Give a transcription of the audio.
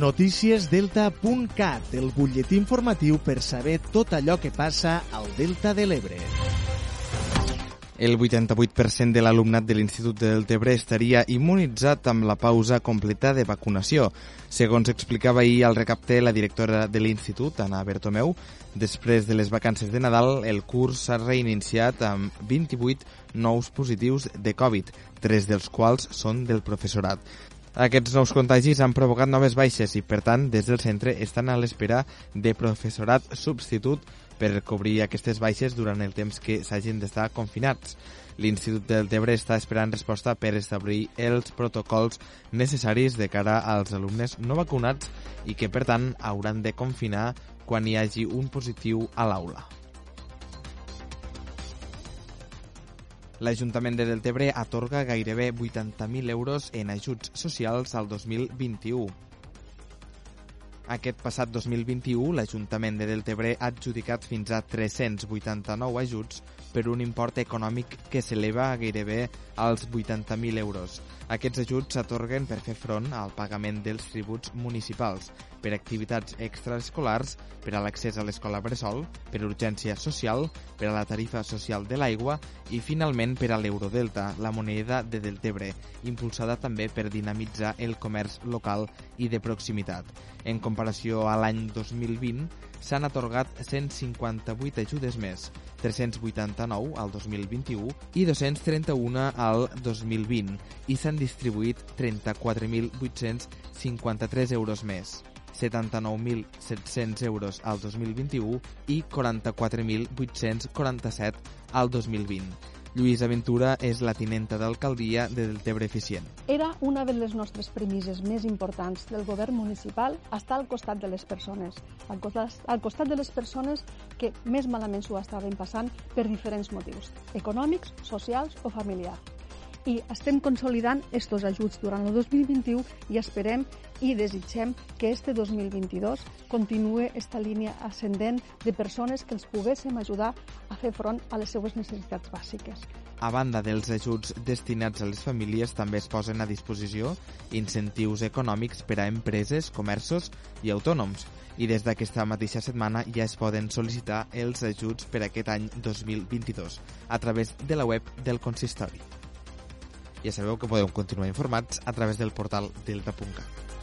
Noticiesdelta.cat, el butlletí informatiu per saber tot allò que passa al Delta de l'Ebre. El 88% de l'alumnat de l'Institut de Deltebre estaria immunitzat amb la pausa completa de vacunació. Segons explicava ahir al recapte la directora de l'Institut, Anna Bertomeu, després de les vacances de Nadal, el curs s'ha reiniciat amb 28 nous positius de Covid, tres dels quals són del professorat. Aquests nous contagis han provocat noves baixes i, per tant, des del centre estan a l'espera de professorat substitut per cobrir aquestes baixes durant el temps que s'hagin d'estar confinats. L'Institut del Tebre està esperant resposta per establir els protocols necessaris de cara als alumnes no vacunats i que, per tant, hauran de confinar quan hi hagi un positiu a l'aula. L'Ajuntament de Deltebre atorga gairebé 80.000 euros en ajuts socials al 2021. Aquest passat 2021, l'Ajuntament de Deltebre ha adjudicat fins a 389 ajuts per un import econòmic que s'eleva a gairebé als 80.000 euros. Aquests ajuts s'atorguen per fer front al pagament dels tributs municipals, per activitats extraescolars, per a l'accés a l'escola Bressol, per urgència social, per a la tarifa social de l'aigua i, finalment, per a l'Eurodelta, la moneda de Deltebre, impulsada també per dinamitzar el comerç local i de proximitat. En comparació a l'any 2020, s'han atorgat 158 ajudes més, 389 al 2021 i 231 al 2020 i s'han distribuït 34.853 euros més. 79.700 euros al 2021 i 44.847 al 2020. Lluís Aventura és la tinenta d'alcaldia de Deltebre Eficient. Era una de les nostres premisses més importants del govern municipal estar al costat de les persones, al costat, al costat de les persones que més malament s'ho estaven passant per diferents motius, econòmics, socials o familiars i estem consolidant estos ajuts durant el 2021 i esperem i desitgem que este 2022 continue esta línia ascendent de persones que els poguéssim ajudar a fer front a les seues necessitats bàsiques. A banda dels ajuts destinats a les famílies, també es posen a disposició incentius econòmics per a empreses, comerços i autònoms. I des d'aquesta mateixa setmana ja es poden sol·licitar els ajuts per aquest any 2022 a través de la web del consistori. Ja sabeu que podeu continuar informats a través del portal delta.cat.